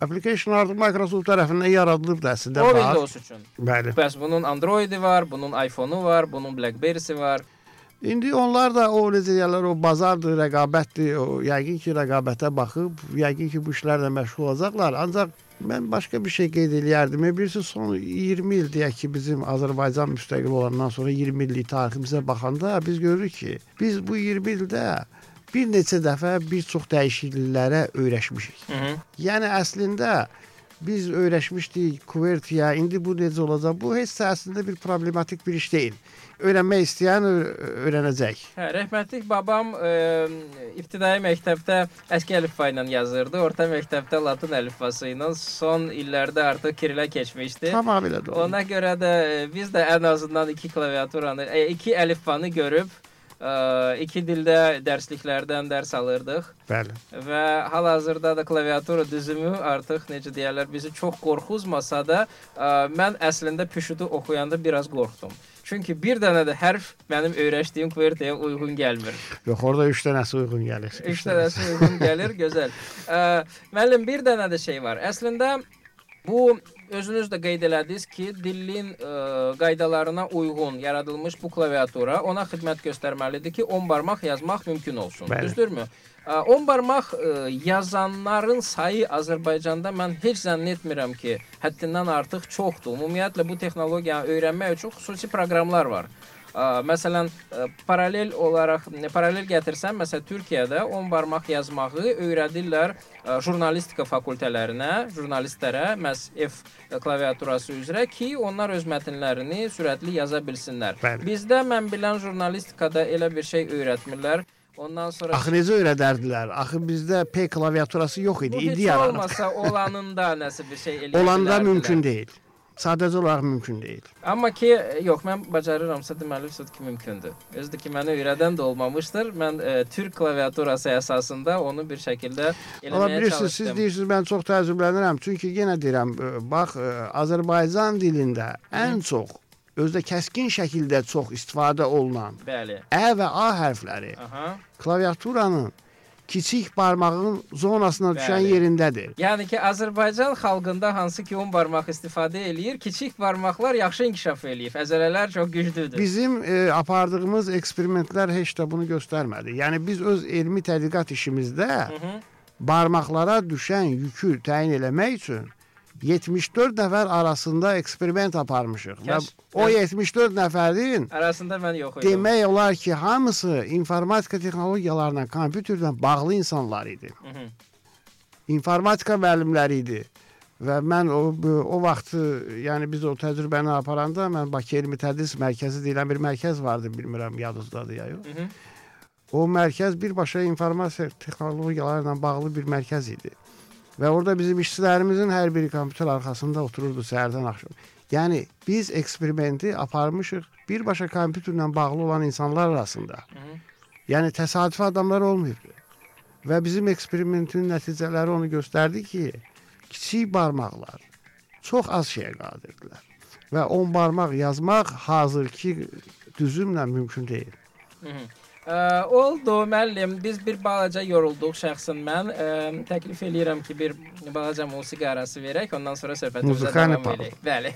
Application artıq Microsoft tərəfindən yaradılıb da əslində O. Windows üçün. Bəli. Bəs bunun Android-i var, bunun iPhone-u var, bunun BlackBerry-si var. İndi onlar da o necə deyirlər, o bazardır, rəqabətdir. O yəqin ki, rəqabətə baxıb, yəqin ki, bu işlərlə məşğul olacaqlar. Ancaq mən başqa bir şey qeyd eləyərdim. Bilirsiniz, son 20 il deyək ki, bizim Azərbaycan müstəqil olandan sonra 20 illik tariximizə baxanda biz görürük ki, biz bu 20 ildə bir neçə dəfə bir çox dəyişikliklərə öyrəşmişik. Hı -hı. Yəni əslində biz öyrəşmişdik QWERTY-yə. İndi bu necə olacaq? Bu heç də əslində bir problematik bir iş deyil. Öyrənmək istəyən öyrənəcək. Hə, rəhmətlik babam e, ibtidai məktəbdə əski əlifba ilə yazırdı, orta məktəbdə latın əlifbası ilə, son illərdə artıq kirilə keçmişdi. Tamamilə doğru. Ona görə də e, biz də ən azından iki klaviaturanı, e, iki əlifbanı görüb e, iki dildə dərsliklərdən dərs alırdıq Bəli. və hal-hazırda da klaviatura düzümü artıq necə deyirlər, bizi çox qorxuzmasa da e, mən əslində püşütü oxuyanda biraz qorxdum. Çünki bir dənə də hərf mənim öyrəşdiyim QWERTY-yə uyğun gəlmir. Yox, orada 3 dənəsi uyğun gəlir. Üç dənəsi uyğun gəlir, gözəl. Ə, müəllim bir dənə də şey var. Əslində bu özünüz də qeyd elədiniz ki, dilin ə, qaydalarına uyğun yaradılmış bu klaviatura ona xidmət göstərməlidir ki, 10 barmaq yazmaq mümkün olsun. Bəli. Düzdürmü? Ə, 10 barmaq yazanların sayı Azərbaycanda mən heç zənn etmirəm ki, həddindən artıq çoxdur. Ümumiyyətlə bu texnologiyanı öyrənmək üçün xüsusi proqramlar var. Məsələn, paralel olaraq paralel gətirsən, məsələn Türkiyədə 10 barmaq yazmağı öyrədirlər jurnalistika fakültələrinə, jurnalistlərə məhz F klaviaturası üzrə ki, onlar öz mətnlərini sürətli yaza bilsinlər. Bəli. Bizdə mən bilən jurnalistikada elə bir şey öyrətmirlər. Ondan sonra Axı necə öyrədərdilər? Axı bizdə P klaviaturası yox idi. bu İndi yaranıb. olmasa olanında nəsə bir şey eləyə Olanda mümkün deyil. Sadəcə olaraq mümkün deyil. Amma ki, yox, mən bacarıramsa deməli söz ki mümkündür. Özü ki mənə öyrədən də olmamışdır. Mən e, Türk klaviaturası əsasında onu bir şəkildə Ola eləməyə bilirsiniz, siz çalışdım. deyirsiniz mən çox təəccüblənirəm. Çünki yenə deyirəm, e, bax e, Azərbaycan dilində ən çox özdə kəskin şəkildə çox istifadə olunan Bəli. ə və a hərfləri Aha. klaviaturanın kiçik barmağın zonasına düşən Bəli. yerindədir. Yəni ki, Azərbaycan xalqında hansı ki 10 barmaq istifadə eləyir, kiçik barmaqlar yaxşı inkişaf eləyib. Əzələlər çox güclüdür. Bizim e, apardığımız eksperimentlər heç də bunu göstərmədi. Yəni biz öz elmi tədqiqat işimizdə Hı -hı. barmaqlara düşən yükü təyin eləmək üçün 74 nəfər arasında eksperiment aparmışıq və o 74 nəfərin Arasında mən yox idim. demək olar ki, hamısı informatika texnologiyalarına, kompüterlə bağlı insanlar idi. Hı -hı. informatika müəllimləri idi. Və mən o o vaxt yəni biz o təcrübəni aparanda mən Bakı Elmi Tədris Mərkəzi deyilən bir mərkəz vardı, bilmirəm yadınızdadır ya yox. Hı -hı. O mərkəz birbaşa informasiya texnologiyaları ilə bağlı bir mərkəz idi. Və orada bizim işçilərimizin hər biri kompüter arxasında otururdu səhərdən axşam. Yəni biz eksperimenti aparmışıq birbaşa kompüterlə bağlı olan insanlar arasında. Yəni təsadüfi adamlar olmayıbdı. Və bizim eksperimentin nəticələri onu göstərdi ki, kiçik barmaqlar çox az şeyə qadirdirlər. Və 10 barmaq yazmaq hazırki düzümlə mümkün deyil. Hı -hı. Ə, oldu müəllim. Biz bir balaca yorulduq şəxsən mən. Ə, təklif eləyirəm ki, bir balaca musiqi arası verək, ondan sonra söhbətimizə Muzikani davam pauz. edək. Bəli.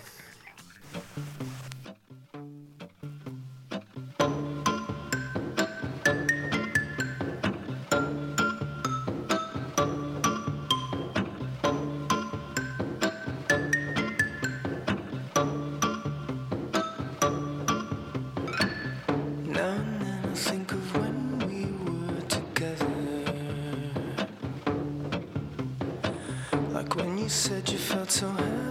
to.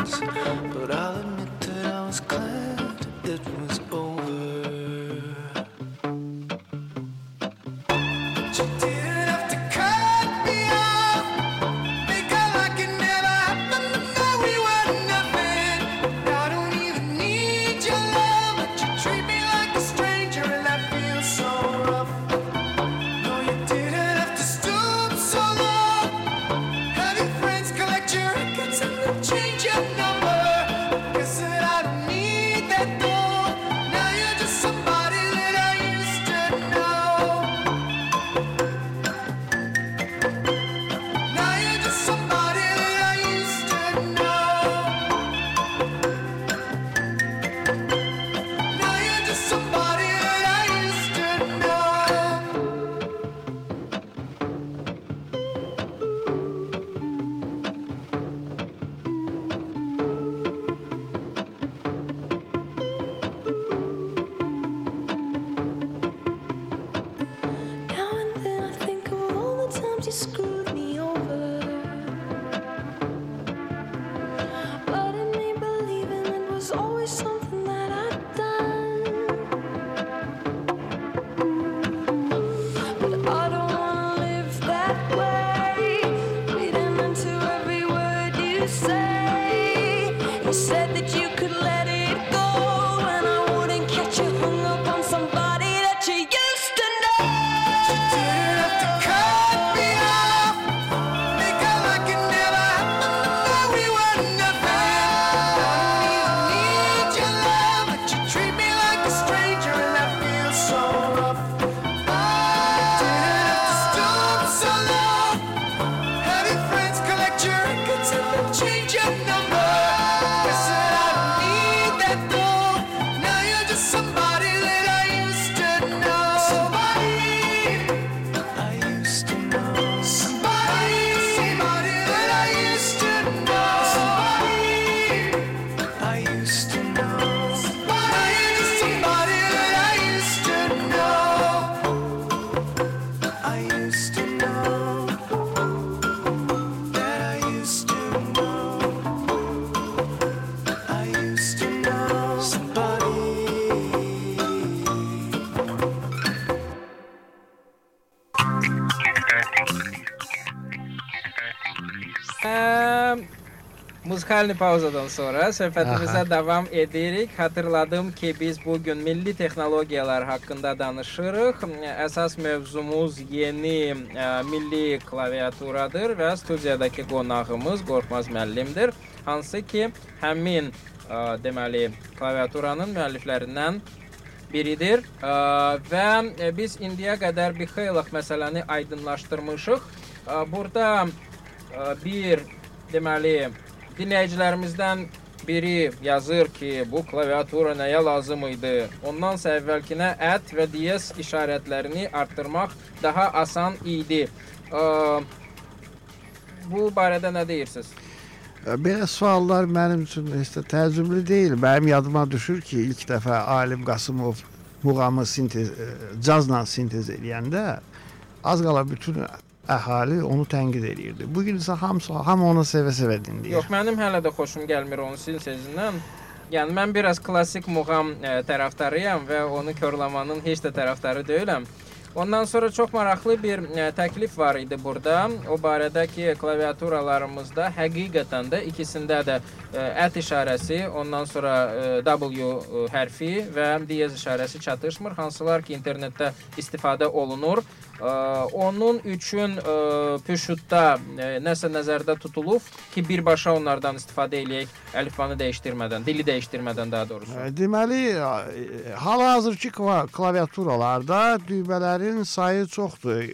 But I'll admit that I was glad Muzikal pauzadan sonra söhbətimizə davam edirik. Xatırladım ki, biz bu gün milli texnologiyalar haqqında danışırıq. Əsas mövzumuz yeni ə, milli klaviaturadır və studiyadakı qonağımız Qorxmaz müəllimdir. Hansı ki, həmin ə, deməli klaviaturanın müəlliflərindən biridir Ə, və biz indiyə qədər bir xeyli məsələni aydınlaşdırmışıq. Burada bir deməli dinləyicilərimizdən biri yazır ki, bu klaviatura nəyə lazım idi? Ondan əvvəlkinə ət və diez işarətlərini artdırmaq daha asan idi. Bu barədə nə deyirsiniz? Belə suallar mənim üçün heç də təəccüblü deyil. Mənim yadıma düşür ki, ilk dəfə Alim Qasımov muğamı sintez cazla sintez edəndə az qala bütün əhali onu tənqid eləyirdi. Bu gün isə hamısı hamı onu sevə-sevə dinləyir. Yox, mənim hələ də xoşum gəlmir onun sintezindən. Yəni mən biraz klassik muğam ə, tərəfdarıyam və onu korlamanın heç də tərəfdarı deyiləm. Ondan sonra çox maraqlı bir ə, təklif var idi burada. O barədə ki, klaviaturalarımızda həqiqətən də ikisində də ə, ət işarəsi, ondan sonra ə, W ə, hərfi və diez işarəsi çatışmır, hansılar ki, internetdə istifadə olunur. Onun üçün ə, püşutda ə, nəsə nəzərdə tutulub ki, birbaşa onlardan istifadə eləyək əlifbanı dəyişdirmədən, dili dəyişdirmədən daha doğrusu. E, Deməli, e, hal-hazırki kla- klaviaturalarda düymələrin sayı çoxdur. E,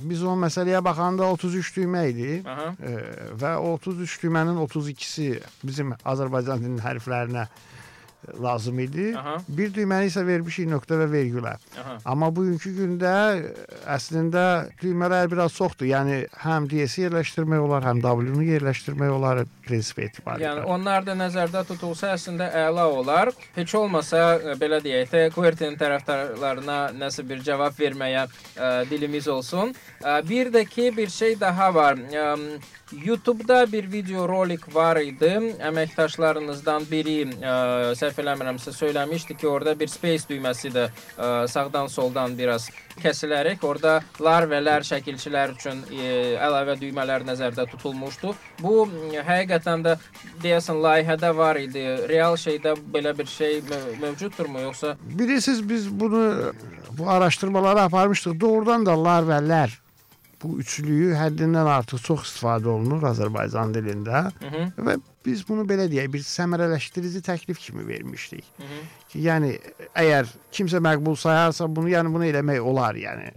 Biz o məsələyə baxanda 33 düymə idi. Aha. E, və o 33 düymənin 32-si bizim Azərbaycan dilinin hərflərinə lazım idi. Aha. Bir düyməni isə vermişik nöqtə və vergülə. Aha. Amma bugünkü gündə e, əslində düymələr biraz çoxdur. Yəni həm DS-i yerləşdirmək olar, həm W-nu yerləşdirmək olar prinsip etibarilə. Yəni onlar da nəzərdə tutulsa əslində əla olar. Heç olmasa ə, belə deyək də QWERTY-nin tərəfdarlarına nəsə bir cavab verməyə ə, dilimiz olsun. Ə, bir də ki bir şey daha var. Ə, YouTube-da bir video rolik var idi. Əməkdaşlarınızdan biri ə, səhv eləmirəmsə söyləmişdi ki, orada bir space düyməsi də ə, sağdan soldan biraz kəsilərək orada lar və lər şəkilçilər üçün ə, əlavə düymələr nəzərdə tutulmuşdu. Bu həqiqətən də deyəsən layihədə var idi. Real şeydə belə bir şey mö- mövcuddurmu yoxsa Bilirsiniz biz bunu bu araşdırmaları aparmışdıq. Doğrudan da lar və lər bu üçlüyü həddindən artıq çox istifadə olunur Azərbaycan dilində Hı -hı. və biz bunu belə deyək, bir səmərələşdirici təklif kimi vermişdik. Hı -hı. Ki, yəni əgər kimsə məqbul sayarsa bunu, yəni bunu eləmək olar, yəni.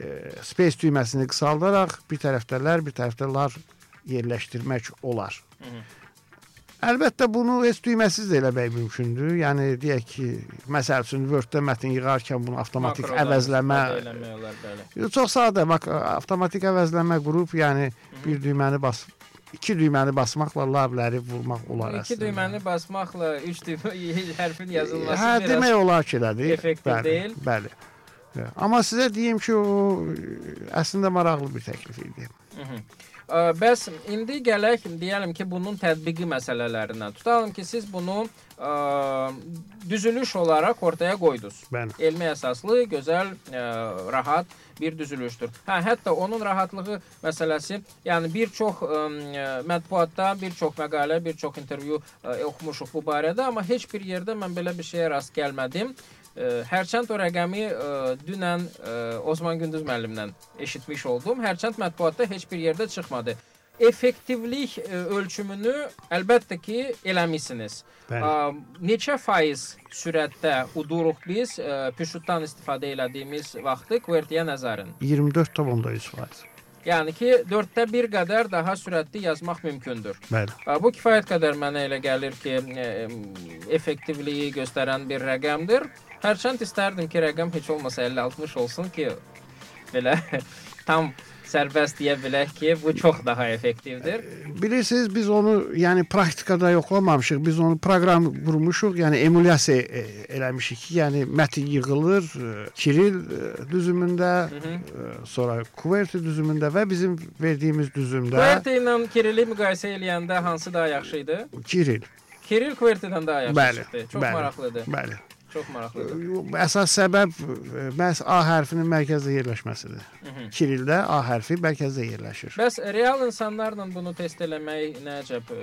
E, space düyməsini qısaldaraq bir tərəfdə lər, bir tərəfdə lar yerləşdirmək olar. Hı -hı. Əlbəttə bunu heç düyməsiz də eləmək mümkündür. Yəni deyək ki, məsəl üçün Word-də mətn yığarkən bunu avtomatik Makrodan əvəzləmə olar, çox sadə, avtomatik əvəzləmə qrup, yəni bir düyməni bas iki düyməni basmaqla labləri vurmaq olar İki əslində. düyməni basmaqla üç düymə hərfin yazılması Hə, demək olar ki, elədir. effektiv bəli, deyil. Bəli. Amma sizə deyim ki, o əslində maraqlı bir təklif idi. Ə, Bəs indi gələk deyəlim ki, bunun tətbiqi məsələlərinə. Tutalım ki, siz bunu ə, düzülüş olaraq ortaya qoydunuz. Bəli. Elmi əsaslı, gözəl, ə, rahat bir düzülüşdür. Hə, hətta onun rahatlığı məsələsi, yəni bir çox ə, mətbuatda bir çox məqalə, bir çox intervyu ə, oxumuşuq bu barədə, amma heç bir yerdə mən belə bir şeyə rast gəlmədim. Ə, Hərçənd o rəqəmi ə, dünən ə, Osman Gündüz müəllimdən eşitmiş oldum. Hərçənd mətbuatda heç bir yerdə çıxmadı. Effektivlik ə, ölçümünü əlbəttə ki, eləmisiniz. Bəli. Neçə faiz sürətdə uduruq biz püşutdan istifadə elədiyimiz vaxtı QWERTY-yə nəzərin? 24,3%. Yəni ki, 4də 1 qədər daha sürətli yazmaq mümkündür. Bəli. Bu kifayət qədər mənə elə gəlir ki, effektivliyi göstərən bir rəqəmdir. Hərçənd istərdim ki, rəqəm heç olmasa 50-60 olsun ki, belə tam sərbəst deyə bilək ki, bu çox daha effektivdir. Bilirsiniz biz onu yəni praktikada yoxlamamışıq. Biz onu proqram qurmuşuq. Yəni emulyasiya e, eləmişik ki, yəni mətn yığılır e, Kiril e, düzümündə, e, sonra QWERTY düzümündə və bizim verdiyimiz düzümdə QWERTY ilə Kirilli müqayisə eləyəndə hansı daha yaxşı idi? Kiril. Kiril QWERTY-dən daha yaxşı Bəli, çıxdı. Çox bəli, maraqlıdır. Bəli. Çox maraqlıdır. Əsas səbəb e, məhz A hərfinin mərkəzdə yerləşməsidir. Kirildə A hərfi mərkəzdə yerləşir. Bəs real insanlarla bunu test eləmək nə əcəb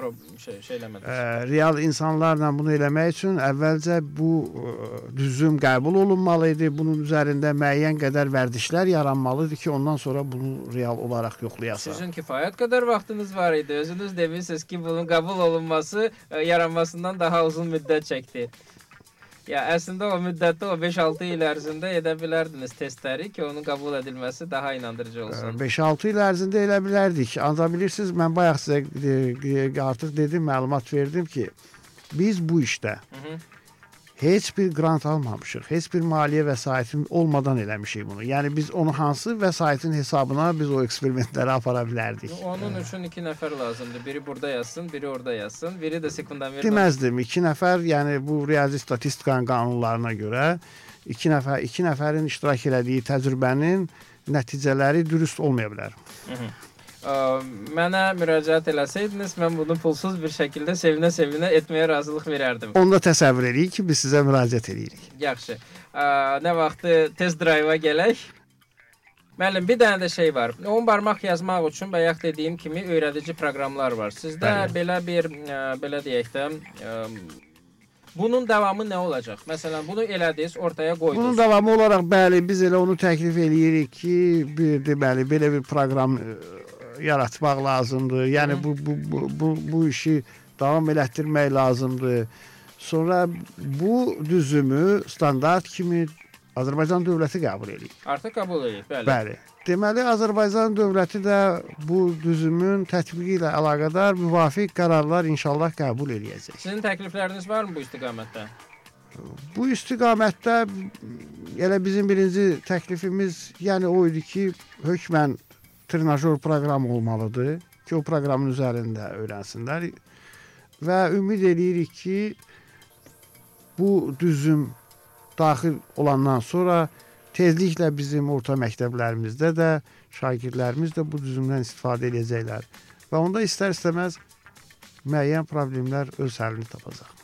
pro şey, şey eləmədiniz? Ə, real insanlarla bunu eləmək üçün əvvəlcə bu ə, düzüm qəbul olunmalı idi. Bunun üzərində müəyyən qədər vərdişlər yaranmalıdır ki, ondan sonra bunu real olaraq yoxlayasan. Sizin kifayət qədər vaxtınız var idi. Özünüz demisiniz ki, bunun qəbul olunması yaranmasından daha uzun müddət çəkdi. Ya əslində o müddətdə o 5-6 il ərzində edə bilərdiniz testləri ki, onun qəbul edilməsi daha inandırıcı olsun. 5-6 il ərzində elə bilərdik. Ancaq bilirsiniz, mən bayaq sizə e, e, artıq dedim, məlumat verdim ki, biz bu işdə Hı -hı. Heç bir qrant almamışıq. Heç bir maliyyə vəsaitin olmadan eləmişik bunu. Yəni biz onu hansı vəsaitin hesabına biz o eksperimentləri apara bilərdik. Onun üçün 2 nəfər lazımdır. Biri burada yazsın, biri orada yazsın, biri də sekundamir. Deməzdim. 2 nəfər, yəni bu riyazi statistikanın qanunlarına görə 2 nəfər 2 nəfərin iştirak elədiyi təcrübənin nəticələri dürüst olmaya bilər. Ə, Mənə müraciət eləsəydiniz, mən bunu pulsuz bir şəkildə sevinə-sevinə etməyə razılıq verərdim. Onu da təsəvvür eləyin ki, biz sizə müraciət eləyirik. Yaxşı. Ə, Nə vaxtı test drive-a gələk? Müəllim, bir dənə də şey var. 10 barmaq yazmaq üçün bayaq dediyim kimi öyrədici proqramlar var. Sizdə Bəli. belə bir ə, belə deyək də ə, bunun davamı nə olacaq? Məsələn, bunu elədiniz, ortaya Bunun qoydunuz. davamı olaraq bəli biz elə onu təklif eləyirik ki, bir deməli belə bir proqram yaratmaq lazımdır. Yəni bu bu bu bu, bu işi davam elətdirmək lazımdır. Sonra bu düzümü standart kimi Azərbaycan dövləti qəbul edir. Artıq qəbul edib, bəli. Bəli. Deməli Azərbaycan dövləti də bu düzümün tətbiqi ilə əlaqədar müvafiq qərarlar inşallah qəbul eləyəcək. Sizin təklifləriniz varmı bu istiqamətdə? Bu istiqamətdə elə bizim birinci təklifimiz, yəni o idi ki, hökmən trenajör proqram olmalıdır ki, o proqramın üzərində öyrənsinlər və ümid eləyirik ki, bu düzüm daxil olandan sonra tezliklə bizim orta məktəblərimizdə də şagirdlərimiz də bu düzümdən istifadə edəcəklər və onda istər-istəməz müəyyən problemlər öz həllini tapacaq.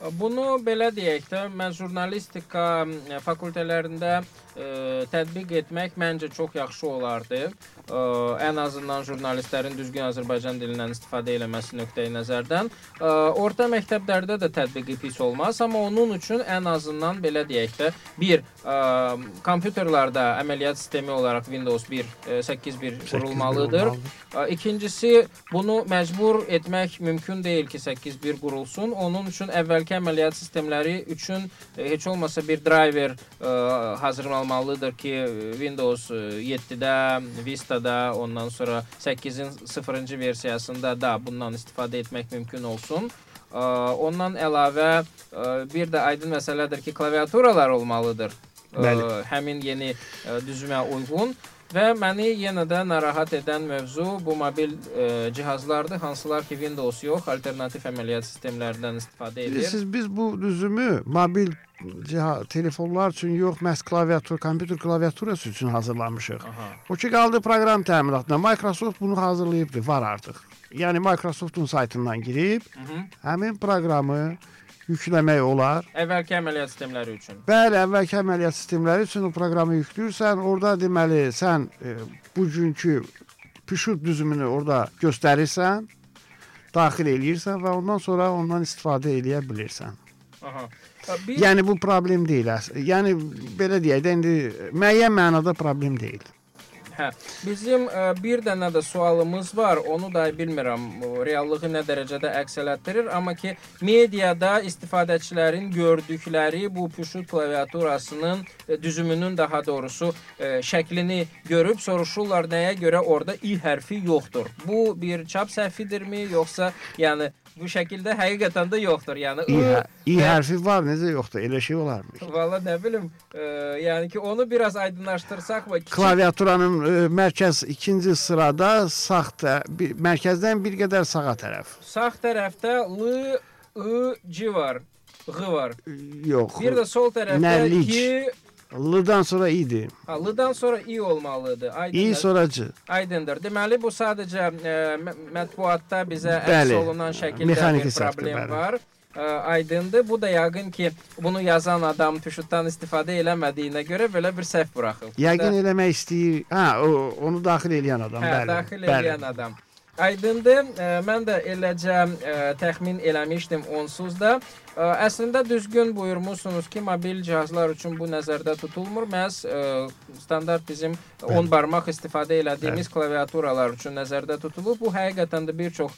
Bunu belə deyək də, mən jurnalistika ə, fakültələrində ə, tətbiq etmək məncə çox yaxşı olardı. Ə, ən azından jurnalistlərin düzgün Azərbaycan dilindən istifadə etməsi nöqteyi nəzərdən. Ə, orta məktəblərdə də tətbiqi pis olmaz, amma onun üçün ən azından belə deyək də, bir ə, kompüterlərdə əməliyyat sistemi olaraq Windows 1 ə, 8.1 qurulmalıdır. Ə, İkincisi, bunu məcbur etmək mümkün deyil ki, 8.1 qurulsun. Onun üçün əvvəlki əməliyyat sistemləri üçün e, heç olmasa bir driver ə, hazırlanmalıdır ki, Windows e, 7-də, Vista-da, ondan sonra 8-in 0-cı versiyasında da bundan istifadə etmək mümkün olsun. Ə, Ondan əlavə ə, bir də aydın məsələdir ki, klaviaturalar olmalıdır. Ə, Bəli. Həmin yeni ə, düzümə uyğun Və məni yenə də narahat edən mövzu bu mobil e, cihazlardır, hansılar ki Windows yox, alternativ əməliyyat sistemlərindən istifadə edir. Siz biz bu düzümü mobil ciha- telefonlar üçün yox, məhz klaviatur, kompüter klaviaturası üçün hazırlamışıq. Aha. O ki qaldı proqram təminatına. Microsoft bunu hazırlayıbdı, var artıq. Yəni Microsoftun saytından girib Mhm. həmin proqramı yükləmək olar. Əvvəlki əməliyyat sistemləri üçün. Bəli, əvvəlki əməliyyat sistemləri üçün o proqramı yükləyirsən, orada deməli sən e, bugünkü püşut düzümünü orada göstərirsən, daxil eləyirsən və ondan sonra ondan istifadə eləyə bilirsən. Aha. Bir Yəni bu problem deyil. Yəni belə deyək də indi müəyyən mənada problem deyil. Hə, bizim ə, bir dənə də sualımız var. Onu da bilmirəm o, reallığı nə dərəcədə əks elətdirir, amma ki mediada istifadəçilərin gördükləri bu püşut klaviaturasının ə, düzümünün daha doğrusu ə, şəklini görüb soruşurlar nəyə görə orada i hərfi yoxdur. Bu bir çap səhvidirmi, yoxsa yəni bu şəkildə həqiqətən də yoxdur. Yəni İ, hə- i hərfi var, necə yoxdur? Elə şey olarmı? Valla nə bilim, ə, yəni ki onu biraz aydınlaşdırsaq və kiçik Klaviaturanın e, mərkəz ikinci sırada sağ tə- bir, mərkəzdən bir qədər sağa tərəf. Sağ tərəfdə L, I, C var. Ğ var. Yox. Bir də sol tərəfdə Nərlik. L-dan sonra i-dir. L-dan sonra I olmalıdır. İ Aydındır. sonra c. Aydındır. Deməli bu sadəcə ə, mə- mətbuatda bizə əks olunan şəkildə mexaniki bir problem bəli. var. Ə, aydındır. Bu da yəqin ki, bunu yazan adam tüşutdan istifadə eləmədiyinə görə belə bir səhv buraxıb. Yəqin Da- eləmək istəyir. Hə, o onu daxil edən adam, Hə, bəli. daxil edən adam. Aydındır. Ə, mən də eləcə ə, təxmin eləmişdim onsuz da. Ə, əslində düzgün buyurmusunuz ki, mobil cihazlar üçün bu nəzərdə tutulmur. Məhz standart bizim 10 barmaq istifadə elədiyimiz klaviaturalar üçün nəzərdə tutulub. Bu həqiqətən də bir çox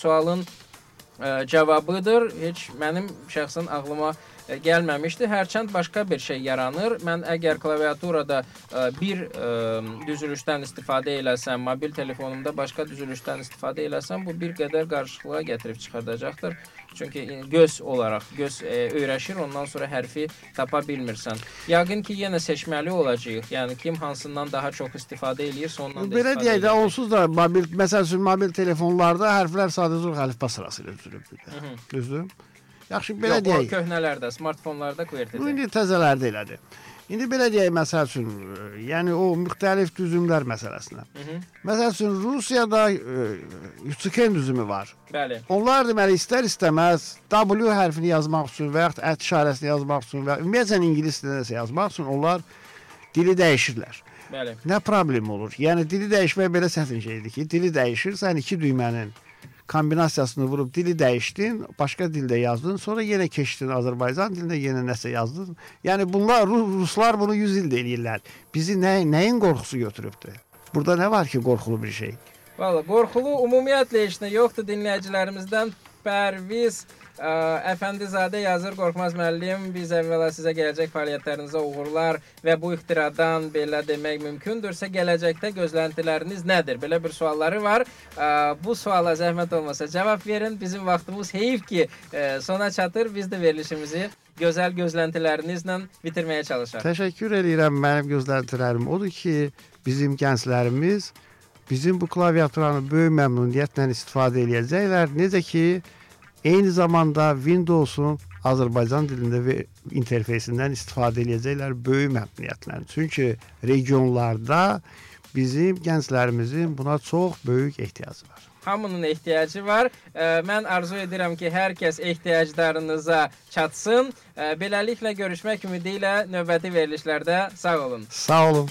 sualın cavabıdır. Heç mənim şəxsən ağlıma ə, gəlməmişdi. Hərçənd başqa bir şey yaranır. Mən əgər klaviaturada ə, bir ə, düzülüşdən istifadə eləsəm, mobil telefonumda başqa düzülüşdən istifadə eləsəm, bu bir qədər qarışıqlığa gətirib çıxardacaqdır. Çünki göz olaraq göz ə, öyrəşir, ondan sonra hərfi tapa bilmirsən. Yəqin ki, yenə seçməli olacağıq. Yəni kim hansından daha çox istifadə eləyirsə, ondan da Belə deyək də onsuz da mobil məsəl üçün mobil telefonlarda hərflər sadəcə əlifba sırası ilə düzülübdür. Mhm. Düzdür? Yaxşı belə Yox, deyək. köhnələrdə, smartfonlarda QWERTY-dir. indi təzələrdə elədir. İndi belə deyək məsəl üçün, e, yəni o müxtəlif düzümlər məsələsinə. Məsəl üçün Rusiyada e, Yutsiken düzümü var. Bəli. Onlar deməli istər-istəməz W hərfini yazmaq üçün və yaxud ət işarəsini yazmaq üçün və ümumiyyətlə ingilis dilində yazmaq üçün onlar dili dəyişirlər. Bəli. Nə problem olur? Yəni dili dəyişmək belə çətin şeydir ki, dili dəyişir, sən iki düymənin kombinasiyasını vurub dili dəyişdin, başqa dildə yazdın, sonra yenə keçdin Azərbaycan dilində yenə nəsə yazdın. Yəni bunlar Ru- ruslar bunu 100 ildə eləyirlər. Bizi nə nəyin qorxusu götürübdü? Burada nə var ki, qorxulu bir şey? Valla qorxulu ümumiyyətlə heç nə yoxdur dinləyicilərimizdən Pərviz ə, Əfəndizadə yazır Qorxmaz müəllim biz əvvəla sizə gələcək fəaliyyətlərinizə uğurlar və bu ixtiradan belə demək mümkündürsə gələcəkdə gözləntiləriniz nədir? Belə bir sualları var. Ə, bu suala zəhmət olmasa cavab verin. Bizim vaxtımız heyf ki ə, sona çatır. Biz də verilişimizi gözəl gözləntilərinizlə bitirməyə çalışaq. Təşəkkür edirəm. Mənim gözləntilərim odur ki, bizim gənclərimiz bizim bu klaviaturanı böyük məmnuniyyətlə istifadə eləyəcəklər. Necə ki, eyni zamanda Windows-un Azərbaycan dilində və interfeysindən istifadə eləyəcəklər böyük məmnuniyyətlə. Çünki regionlarda bizim gənclərimizin buna çox böyük ehtiyacı var. Hamının ehtiyacı var. Mən arzu edirəm ki, hər kəs ehtiyaclarınıza çatsın. Beləliklə görüşmək ümidi ilə növbəti verilişlərdə sağ olun. Sağ olun.